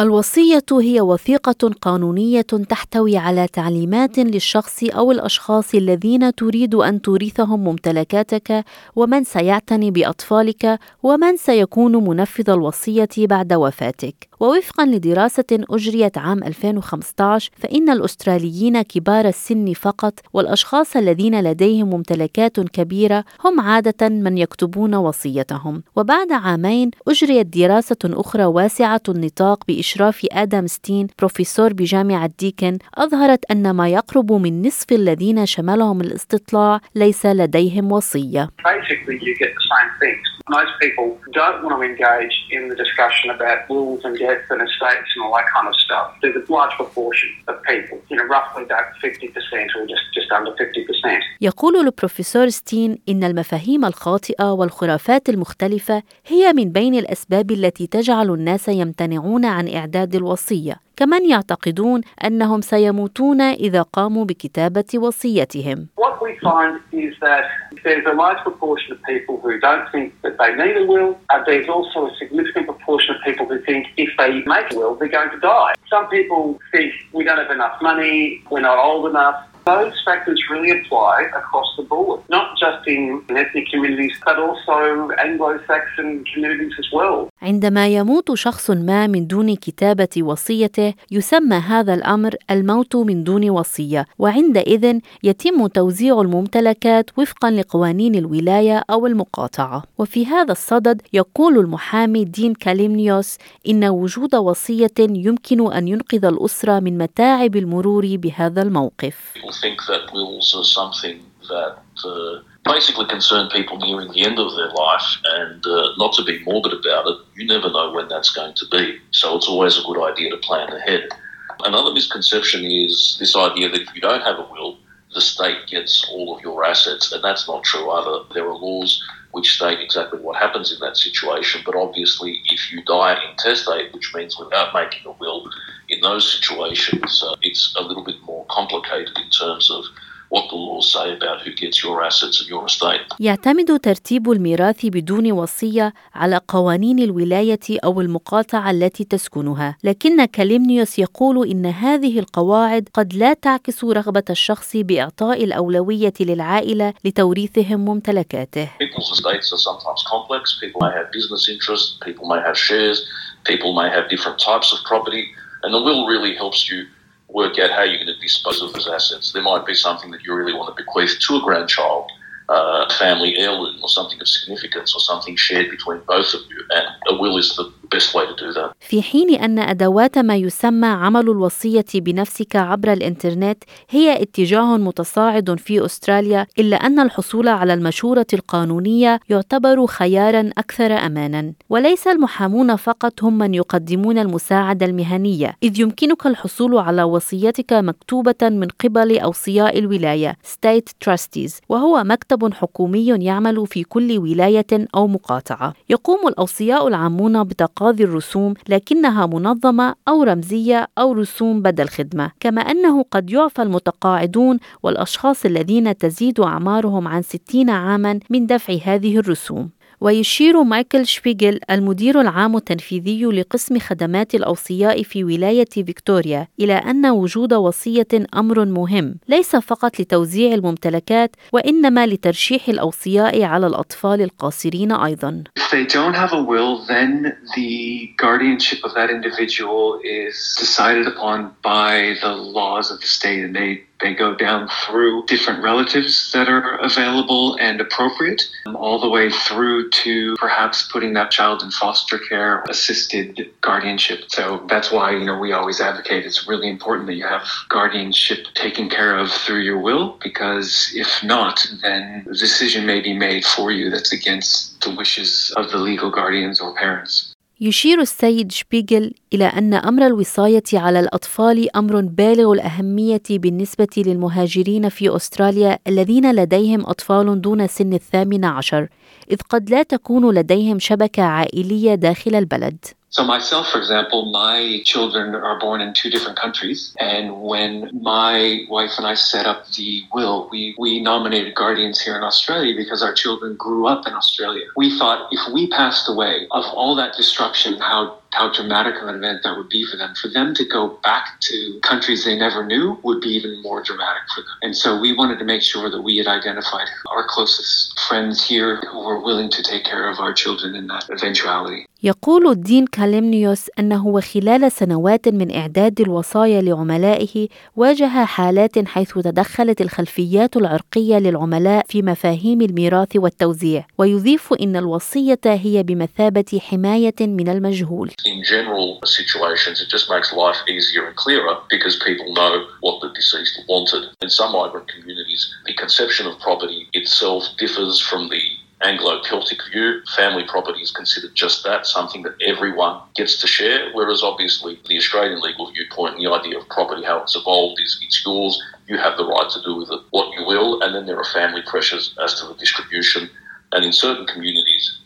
الوصية هي وثيقة قانونية تحتوي على تعليمات للشخص أو الأشخاص الذين تريد أن تورثهم ممتلكاتك ومن سيعتني بأطفالك ومن سيكون منفذ الوصية بعد وفاتك. ووفقا لدراسة أجريت عام 2015 فإن الأستراليين كبار السن فقط والأشخاص الذين لديهم ممتلكات كبيرة هم عادة من يكتبون وصيتهم وبعد عامين أجريت دراسة أخرى واسعة النطاق بإشراف آدم ستين بروفيسور بجامعة ديكن أظهرت أن ما يقرب من نصف الذين شملهم الاستطلاع ليس لديهم وصية. Basically, you get the same. Most people don't want to engage in the discussion about and death and estates and all that kind of stuff. There's a large proportion of people, you know, roughly about 50% or just, just under 50%. يقول البروفيسور ستين إن المفاهيم الخاطئة والخرافات المختلفة هي من بين الأسباب التي تجعل الناس يمتنعون عن إعداد الوصية كمن يعتقدون أنهم سيموتون إذا قاموا بكتابة وصيتهم. Some people think we don't have enough money, we're not old enough. Those factors really apply across the board, not just in ethnic communities, but also Anglo-Saxon communities as well. عندما يموت شخص ما من دون كتابة وصيته يسمى هذا الأمر الموت من دون وصية وعندئذ يتم توزيع الممتلكات وفقا لقوانين الولاية أو المقاطعة وفي هذا الصدد يقول المحامي دين كاليمنيوس إن وجود وصية يمكن أن ينقذ الأسرة من متاعب المرور بهذا الموقف basically concern people nearing the end of their life and uh, not to be morbid about it, you never know when that's going to be. So it's always a good idea to plan ahead. Another misconception is this idea that if you don't have a will, the state gets all of your assets, and that's not true either. There are laws which state exactly what happens in that situation, but obviously, if you die intestate, which means without making a will, in those situations, uh, it's a little bit complicated in terms of what the laws say about who gets your assets and your estate. يعتمد ترتيب الميراث بدون وصية على قوانين الولاية أو المقاطعة التي تسكنها، لكن كاليمنيوس يقول إن هذه القواعد قد لا تعكس رغبة الشخص بإعطاء الأولوية للعائلة لتوريثهم ممتلكاته. People's estates are sometimes complex. People may have business interests. People may have shares. People may have different types of property, and the will really helps you work out how you're going to dispose of those assets. There might be something that you really want to bequeath to a grandchild, uh, a family heirloom, or something of significance, or something shared between both of you. And a will is the best way to do that. في حين أن أدوات ما يسمى عمل الوصية بنفسك عبر الإنترنت هي اتجاه متصاعد في أستراليا إلا أن الحصول على المشورة القانونية يعتبر خيارا أكثر أمانا وليس المحامون فقط هم من يقدمون المساعدة المهنية إذ يمكنك الحصول على وصيتك مكتوبة من قبل أوصياء الولاية State Trustees وهو مكتب حكومي يعمل في كل ولاية أو مقاطعة يقوم الأوصياء العامون بتقاضي تقاضي الرسوم لكنها منظمة أو رمزية أو رسوم بدل خدمة كما أنه قد يعفى المتقاعدون والأشخاص الذين تزيد أعمارهم عن 60 عاما من دفع هذه الرسوم. ويشير مايكل شبيغل المدير العام التنفيذي لقسم خدمات الأوصياء في ولاية فيكتوريا إلى أن وجود وصية أمر مهم ليس فقط لتوزيع الممتلكات وإنما لترشيح الأوصياء على الأطفال القاصرين أيضا. They go down through different relatives that are available and appropriate, all the way through to perhaps putting that child in foster care, assisted guardianship. So that's why, you know, we always advocate it's really important that you have guardianship taken care of through your will, because if not, then a decision may be made for you that's against the wishes of the legal guardians or parents. يشير السيد شبيغل إلى أن أمر الوصاية على الأطفال أمر بالغ الأهمية بالنسبة للمهاجرين في أستراليا الذين لديهم أطفال دون سن الثامن عشر إذ قد لا تكون لديهم شبكة عائلية داخل البلد. So myself, for example, my children are born in two different countries. And when my wife and I set up the will, we, we nominated guardians here in Australia because our children grew up in Australia. We thought if we passed away of all that destruction, how how dramatic of an event that would be for them. For them to go back to countries they never knew would be even more dramatic for them. And so we wanted to make sure that we had identified our closest friends here who were willing to take care of our children in that eventuality. يقول الدين كاليمنيوس أنه وخلال سنوات من إعداد الوصايا لعملائه واجه حالات حيث تدخلت الخلفيات العرقية للعملاء في مفاهيم الميراث والتوزيع ويضيف أن الوصية هي بمثابة حماية من المجهول In general situations, it just makes life easier and clearer because people know what the deceased wanted. In some migrant communities, the conception of property itself differs from the Anglo Celtic view, family property is considered just that, something that everyone gets to share. Whereas obviously, the Australian legal viewpoint, and the idea of property, how it's evolved, is it's yours, you have the right to do with it what you will, and then there are family pressures as to the distribution. And in certain communities,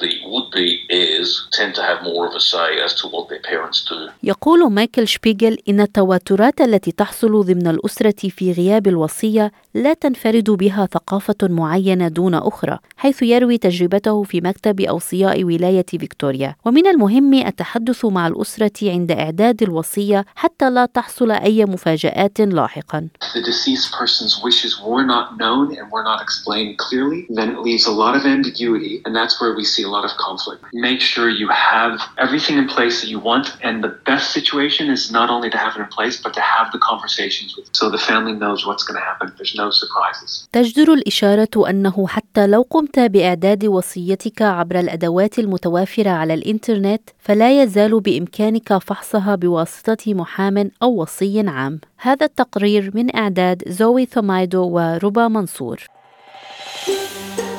the would be heirs tend to have more of a say as to what their parents do. يقول مايكل شبيغل إن التوترات التي تحصل ضمن الأسرة في غياب الوصية لا تنفرد بها ثقافة معينة دون أخرى، حيث يروي تجربته في مكتب أوصياء ولاية فيكتوريا، ومن المهم التحدث مع الأسرة عند إعداد الوصية حتى لا تحصل أي مفاجآت لاحقا. the we see a lot of conflict. Make sure you have everything in place that you want, and the best situation is not only to have it in place, but to have the conversations with, so the family knows what's going to happen. There's no surprises. تجدر الإشارة أنه حتى لو قمت بإعداد وصيتك عبر الأدوات المتوافرة على الإنترنت فلا يزال بإمكانك فحصها بواسطة محام أو وصي عام. هذا التقرير من إعداد زوي ثومايدو وربا منصور.